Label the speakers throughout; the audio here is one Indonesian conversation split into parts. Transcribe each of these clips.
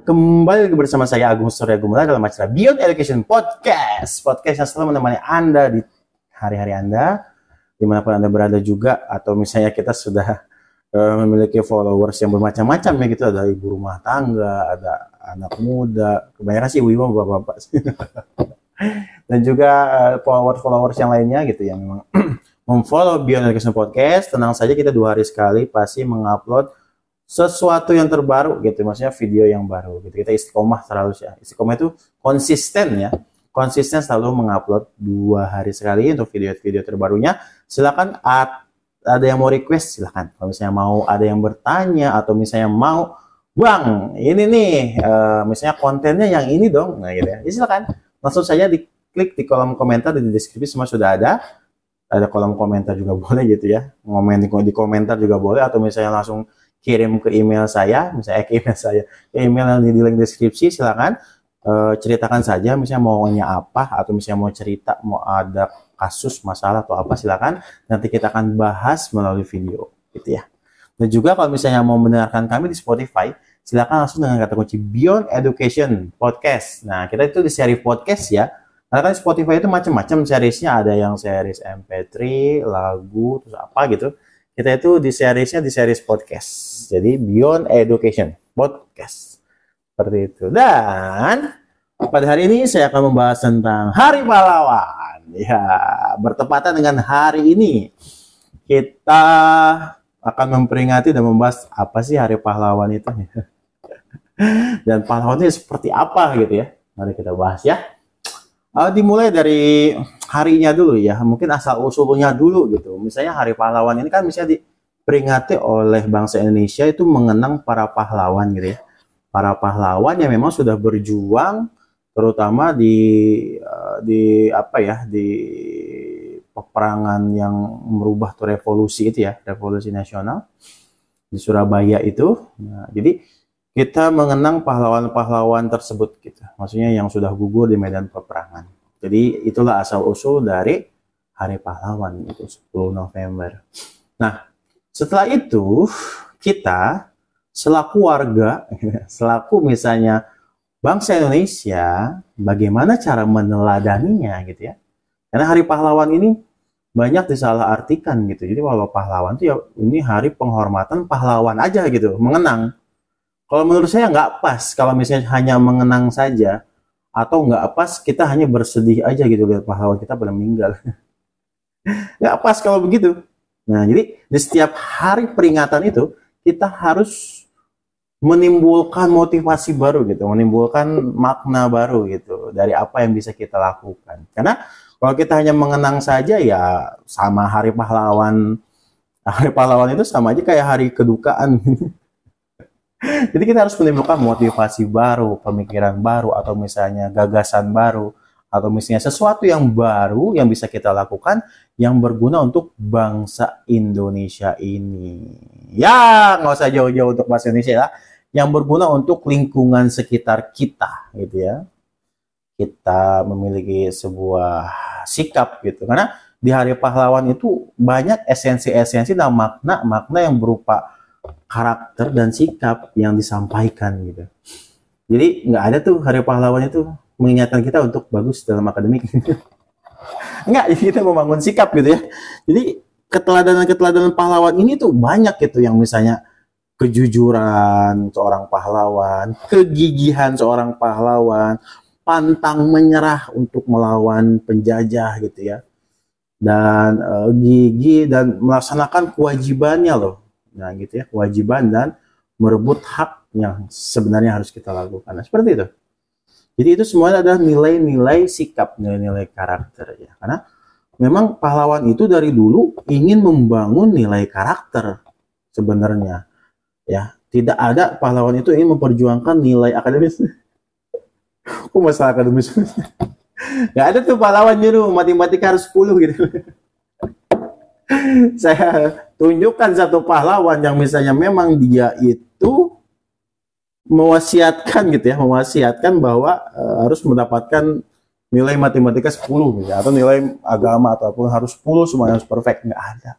Speaker 1: Kembali bersama saya Agung Surya Gumula dalam acara Beyond Education Podcast. Podcast yang selalu menemani Anda di hari-hari Anda, di mana pun Anda berada juga, atau misalnya kita sudah uh, memiliki followers yang bermacam-macam ya gitu, ada ibu rumah tangga, ada anak muda, kebanyakan sih ibu-ibu bapak-bapak. Dan juga uh, followers-followers yang lainnya gitu yang memang memfollow Beyond Education Podcast. Tenang saja kita dua hari sekali pasti mengupload sesuatu yang terbaru gitu maksudnya video yang baru gitu. Kita istiqomah selalu ya. Istiqomah itu konsisten ya. Konsisten selalu mengupload dua hari sekali untuk video-video terbarunya. Silakan ada yang mau request silakan. Kalau misalnya mau ada yang bertanya atau misalnya mau bang ini nih uh, misalnya kontennya yang ini dong nah gitu ya, ya silakan. Langsung saja diklik di kolom komentar di deskripsi semua sudah ada. Ada kolom komentar juga boleh gitu ya. Ngomen di komentar juga boleh atau misalnya langsung kirim ke email saya, misalnya ke email saya, ke email yang di link deskripsi, silakan uh, ceritakan saja, misalnya maunya apa, atau misalnya mau cerita, mau ada kasus, masalah atau apa, silakan. Nanti kita akan bahas melalui video, gitu ya. Dan juga kalau misalnya mau mendengarkan kami di Spotify, silakan langsung dengan kata kunci Beyond Education Podcast. Nah, kita itu di seri podcast ya. Karena kan Spotify itu macam-macam seriesnya, ada yang series MP3, lagu, terus apa gitu kita itu di seriesnya di series podcast. Jadi Beyond Education Podcast. Seperti itu. Dan pada hari ini saya akan membahas tentang Hari Pahlawan. Ya, bertepatan dengan hari ini kita akan memperingati dan membahas apa sih Hari Pahlawan itu. dan pahlawan itu seperti apa gitu ya. Mari kita bahas ya. Uh, dimulai dari harinya dulu ya, mungkin asal usulnya dulu gitu. Misalnya Hari Pahlawan ini kan misalnya diperingati oleh bangsa Indonesia itu mengenang para pahlawan gitu ya. Para pahlawan yang memang sudah berjuang terutama di uh, di apa ya, di peperangan yang merubah tuh revolusi itu ya, revolusi nasional di Surabaya itu. Nah, jadi kita mengenang pahlawan-pahlawan tersebut gitu. Maksudnya yang sudah gugur di medan peperangan. Jadi itulah asal usul dari Hari Pahlawan itu 10 November. Nah, setelah itu kita selaku warga, selaku misalnya bangsa Indonesia, bagaimana cara meneladaninya gitu ya. Karena Hari Pahlawan ini banyak disalahartikan gitu. Jadi kalau pahlawan itu ya ini hari penghormatan pahlawan aja gitu, mengenang kalau menurut saya nggak pas kalau misalnya hanya mengenang saja atau nggak pas kita hanya bersedih aja gitu lihat pahlawan kita pada meninggal. nggak pas kalau begitu. Nah, jadi di setiap hari peringatan itu kita harus menimbulkan motivasi baru gitu, menimbulkan makna baru gitu dari apa yang bisa kita lakukan. Karena kalau kita hanya mengenang saja ya sama hari pahlawan, hari pahlawan itu sama aja kayak hari kedukaan. Jadi kita harus menimbulkan motivasi baru, pemikiran baru, atau misalnya gagasan baru, atau misalnya sesuatu yang baru yang bisa kita lakukan yang berguna untuk bangsa Indonesia ini. Ya, nggak usah jauh-jauh untuk bangsa Indonesia lah. Yang berguna untuk lingkungan sekitar kita, gitu ya. Kita memiliki sebuah sikap gitu. Karena di Hari Pahlawan itu banyak esensi-esensi dan makna-makna yang berupa karakter dan sikap yang disampaikan gitu. Jadi nggak ada tuh hari pahlawan itu mengingatkan kita untuk bagus dalam akademik. Enggak, jadi kita membangun sikap gitu ya. Jadi keteladanan-keteladanan pahlawan ini tuh banyak gitu yang misalnya kejujuran seorang pahlawan, kegigihan seorang pahlawan, pantang menyerah untuk melawan penjajah gitu ya. Dan uh, gigi dan melaksanakan kewajibannya loh Nah, gitu ya, kewajiban dan merebut hak yang sebenarnya harus kita lakukan. Nah, seperti itu. Jadi itu semuanya adalah nilai-nilai sikap, nilai-nilai karakter ya. Karena memang pahlawan itu dari dulu ingin membangun nilai karakter sebenarnya. Ya, tidak ada pahlawan itu ingin memperjuangkan nilai akademis. Kok masalah akademis? Gak ada tuh pahlawan nyuruh matematika harus 10 gitu. Saya tunjukkan satu pahlawan yang misalnya memang dia itu mewasiatkan gitu ya, mewasiatkan bahwa e, harus mendapatkan nilai matematika 10 gitu, atau nilai agama ataupun harus 10 semuanya harus perfect nggak ada.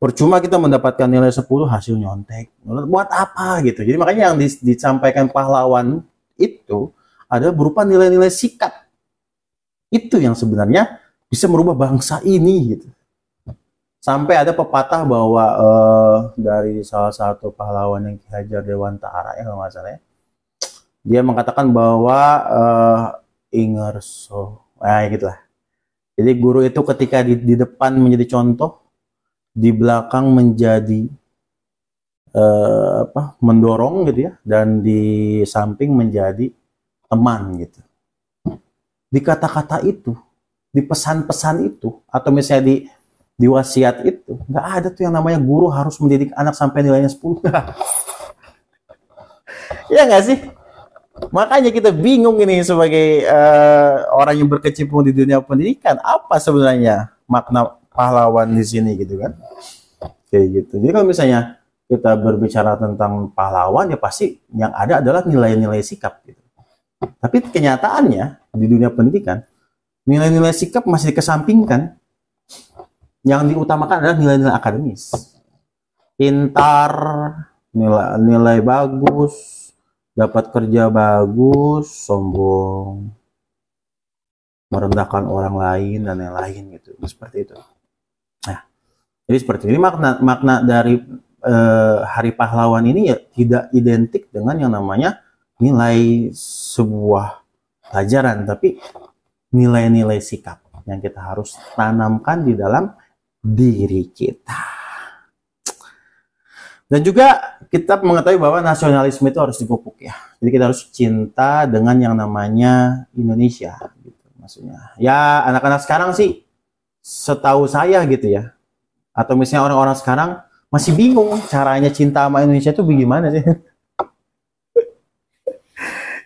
Speaker 1: percuma kita mendapatkan nilai 10 hasil nyontek. Buat apa gitu. Jadi makanya yang disampaikan pahlawan itu ada berupa nilai-nilai sikap. Itu yang sebenarnya bisa merubah bangsa ini gitu. Sampai ada pepatah bahwa uh, dari salah satu pahlawan yang Ki Hajar Dewantara ya kalau nggak salah ya. Dia mengatakan bahwa uh, ingerso, nah gitu lah. Jadi guru itu ketika di, di depan menjadi contoh, di belakang menjadi uh, apa mendorong gitu ya dan di samping menjadi teman gitu di kata-kata itu di pesan-pesan itu atau misalnya di di wasiat itu nggak ada tuh yang namanya guru harus mendidik anak sampai nilainya 10 ya nggak sih? Makanya kita bingung ini sebagai uh, orang yang berkecimpung di dunia pendidikan apa sebenarnya makna pahlawan di sini gitu kan? Kayak gitu. Jadi kalau misalnya kita berbicara tentang pahlawan ya pasti yang ada adalah nilai-nilai sikap gitu. Tapi kenyataannya di dunia pendidikan nilai-nilai sikap masih dikesampingkan yang diutamakan adalah nilai-nilai akademis. Pintar nilai nilai bagus dapat kerja bagus sombong merendahkan orang lain dan lain-lain gitu. Seperti itu. Nah, jadi seperti ini. Makna makna dari eh, Hari Pahlawan ini ya tidak identik dengan yang namanya nilai sebuah pelajaran, tapi nilai-nilai sikap yang kita harus tanamkan di dalam diri kita. Dan juga kita mengetahui bahwa nasionalisme itu harus dipupuk ya. Jadi kita harus cinta dengan yang namanya Indonesia gitu maksudnya. Ya anak-anak sekarang sih setahu saya gitu ya atau misalnya orang-orang sekarang masih bingung caranya cinta sama Indonesia itu bagaimana sih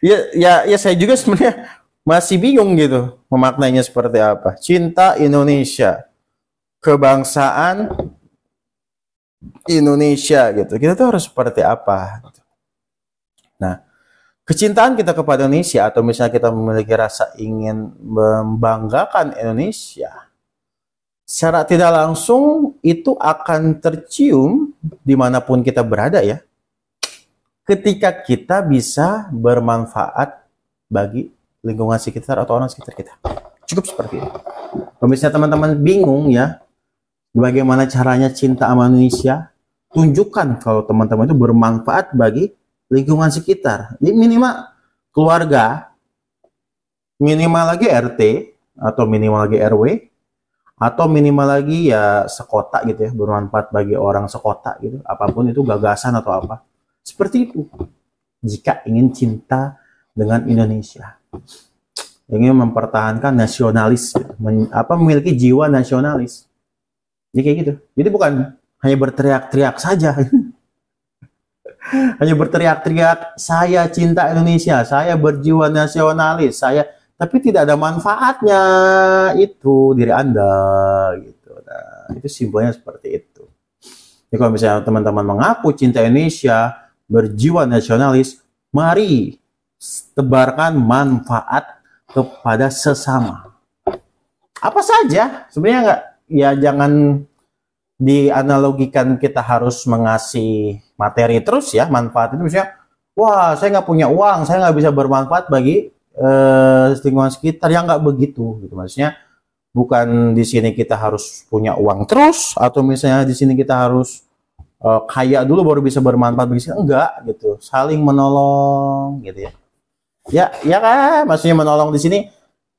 Speaker 1: ya ya ya saya juga sebenarnya masih bingung gitu memaknainya seperti apa cinta Indonesia kebangsaan Indonesia gitu kita tuh harus seperti apa nah kecintaan kita kepada Indonesia atau misalnya kita memiliki rasa ingin membanggakan Indonesia secara tidak langsung itu akan tercium di mana pun kita berada ya. Ketika kita bisa bermanfaat bagi lingkungan sekitar atau orang sekitar kita. Cukup seperti itu. Kalau misalnya teman-teman bingung ya, bagaimana caranya cinta sama Indonesia, tunjukkan kalau teman-teman itu bermanfaat bagi lingkungan sekitar. Ini minimal keluarga, minimal lagi RT atau minimal lagi RW, atau minimal lagi ya sekota gitu ya bermanfaat bagi orang sekota gitu. Apa pun itu gagasan atau apa. Seperti itu. Jika ingin cinta dengan Indonesia. Ingin mempertahankan nasionalis apa memiliki jiwa nasionalis jadi kayak gitu jadi bukan hanya berteriak-teriak saja hanya berteriak-teriak saya cinta Indonesia saya berjiwa nasionalis saya tapi tidak ada manfaatnya itu diri Anda gitu. Nah, itu simbolnya seperti itu. Jadi kalau misalnya teman-teman mengaku cinta Indonesia, berjiwa nasionalis, mari tebarkan manfaat kepada sesama. Apa saja? Sebenarnya enggak ya jangan dianalogikan kita harus mengasih materi terus ya manfaat itu. Misalnya wah saya nggak punya uang saya nggak bisa bermanfaat bagi eh, lingkungan sekitar. Yang nggak begitu gitu. Maksudnya bukan di sini kita harus punya uang terus atau misalnya di sini kita harus uh, kaya dulu baru bisa bermanfaat bagi sini. Enggak gitu. Saling menolong gitu ya. Ya ya kan? Maksudnya menolong di sini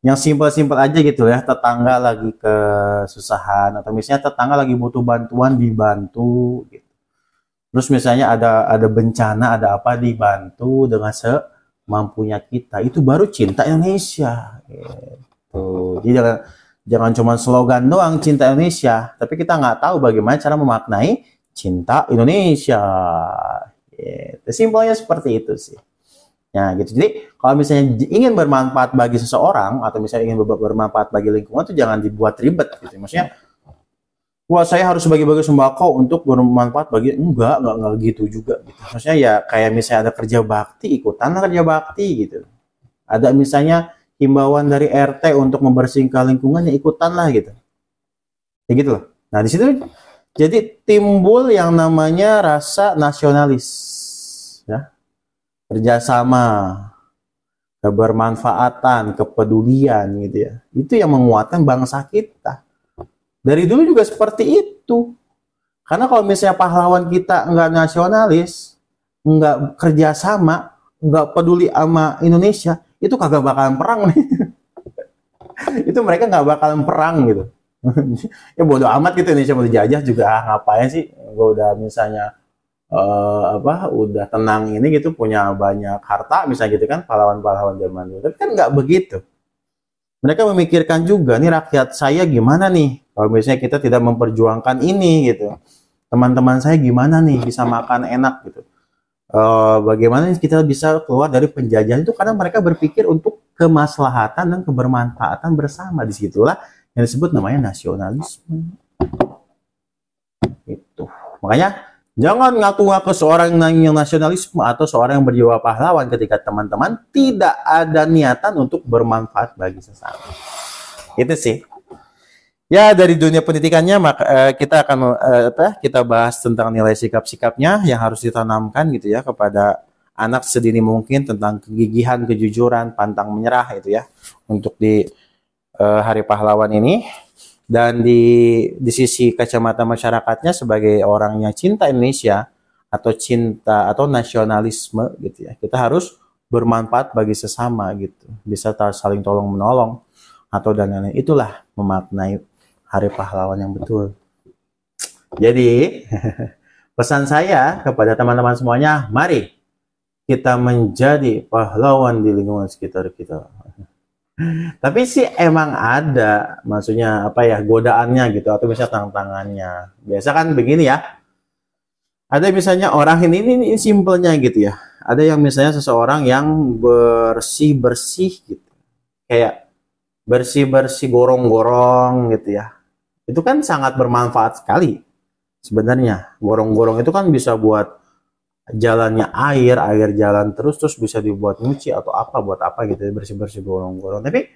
Speaker 1: yang simpel-simpel aja gitu ya tetangga lagi kesusahan atau misalnya tetangga lagi butuh bantuan dibantu gitu terus misalnya ada ada bencana ada apa dibantu dengan se mampunya kita itu baru cinta Indonesia gitu. jadi jangan jangan cuma slogan doang cinta Indonesia tapi kita nggak tahu bagaimana cara memaknai cinta Indonesia gitu. simpelnya seperti itu sih ya gitu jadi kalau misalnya ingin bermanfaat bagi seseorang atau misalnya ingin bermanfaat bagi lingkungan itu jangan dibuat ribet gitu maksudnya wah saya harus bagi-bagi sembako untuk bermanfaat bagi enggak enggak enggak gitu juga gitu. Maksudnya ya kayak misalnya ada kerja bakti ikutanlah kerja bakti gitu. Ada misalnya himbauan dari RT untuk membersihkan lingkungan ya ikutanlah gitu. Ya gitu loh. Nah, di situ Jadi timbul yang namanya rasa nasionalis, ya, kerjasama, kebermanfaatan, kepedulian, gitu ya. Itu yang menguatkan bangsa kita. Dari dulu juga seperti itu. Karena kalau misalnya pahlawan kita nggak nasionalis, nggak kerjasama, nggak peduli sama Indonesia, itu kagak bakalan perang nih. itu mereka nggak bakalan perang gitu ya bodoh amat gitu Indonesia mau dijajah juga ah, ngapain sih gue udah misalnya uh, apa udah tenang ini gitu punya banyak harta misalnya gitu kan pahlawan-pahlawan zaman dulu. Tapi kan nggak begitu. Mereka memikirkan juga nih rakyat saya gimana nih? Kalau misalnya kita tidak memperjuangkan ini gitu. Teman-teman saya gimana nih? Bisa makan enak gitu. Uh, bagaimana kita bisa keluar dari penjajahan itu? Karena mereka berpikir untuk kemaslahatan dan kebermanfaatan bersama. Di situlah yang disebut namanya nasionalisme. Itu. Makanya jangan ngaku-ngaku seorang yang nasionalisme atau seorang yang berjiwa pahlawan ketika teman-teman tidak ada niatan untuk bermanfaat bagi sesama. Itu sih. Ya dari dunia pendidikannya maka uh, kita akan uh, apa? Kita bahas tentang nilai sikap-sikapnya yang harus ditanamkan gitu ya kepada anak sedini mungkin tentang kegigihan, kejujuran, pantang menyerah itu ya untuk di uh, Hari Pahlawan ini dan di di sisi kacamata masyarakatnya sebagai orang yang cinta Indonesia atau cinta atau nasionalisme gitu ya kita harus bermanfaat bagi sesama gitu. Bisa saling tolong menolong atau dan lain itulah memaknai Hari Pahlawan yang betul. Jadi pesan saya kepada teman-teman semuanya mari kita menjadi pahlawan di lingkungan sekitar kita tapi sih emang ada, maksudnya apa ya godaannya gitu atau misalnya tantangannya. Biasa kan begini ya. Ada misalnya orang ini ini, ini simpelnya gitu ya. Ada yang misalnya seseorang yang bersih bersih gitu, kayak bersih bersih gorong-gorong gitu ya. Itu kan sangat bermanfaat sekali sebenarnya. Gorong-gorong itu kan bisa buat jalannya air, air jalan terus terus bisa dibuat nyuci atau apa buat apa gitu bersih-bersih gorong-gorong. Tapi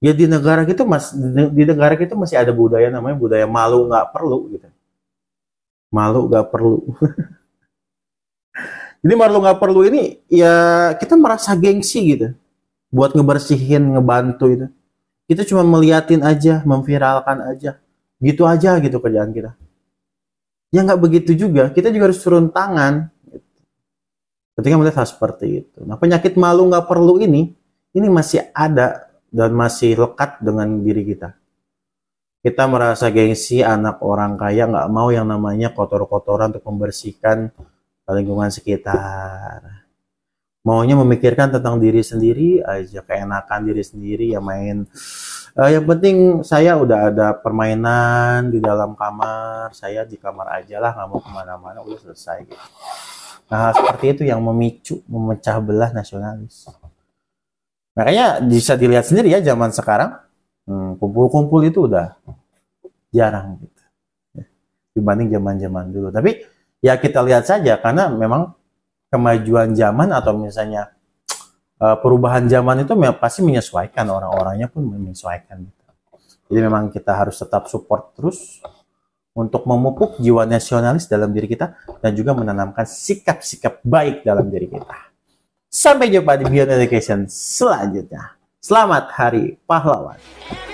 Speaker 1: ya di negara kita mas di negara kita masih ada budaya namanya budaya malu nggak perlu gitu. Malu nggak perlu. Jadi malu nggak perlu ini ya kita merasa gengsi gitu buat ngebersihin, ngebantu itu. Kita cuma meliatin aja, memviralkan aja. Gitu aja gitu kerjaan kita. Ya nggak begitu juga, kita juga harus turun tangan, Ketika melihat hal seperti itu. Nah penyakit malu nggak perlu ini, ini masih ada dan masih lekat dengan diri kita. Kita merasa gengsi anak orang kaya nggak mau yang namanya kotor-kotoran untuk membersihkan lingkungan sekitar. Maunya memikirkan tentang diri sendiri aja, keenakan diri sendiri ya main. Uh, yang penting saya udah ada permainan di dalam kamar, saya di kamar aja lah, nggak mau ke mana-mana, udah selesai gitu. Nah, seperti itu yang memicu, memecah belah nasionalis. Makanya bisa dilihat sendiri ya zaman sekarang, hmm, kumpul-kumpul itu udah jarang gitu. Dibanding zaman-zaman dulu. Tapi ya kita lihat saja karena memang kemajuan zaman atau misalnya uh, perubahan zaman itu pasti menyesuaikan orang-orangnya pun menyesuaikan. Gitu. Jadi memang kita harus tetap support terus untuk memupuk jiwa nasionalis dalam diri kita dan juga menanamkan sikap-sikap baik dalam diri kita. Sampai jumpa di Beyond Education selanjutnya. Selamat Hari Pahlawan.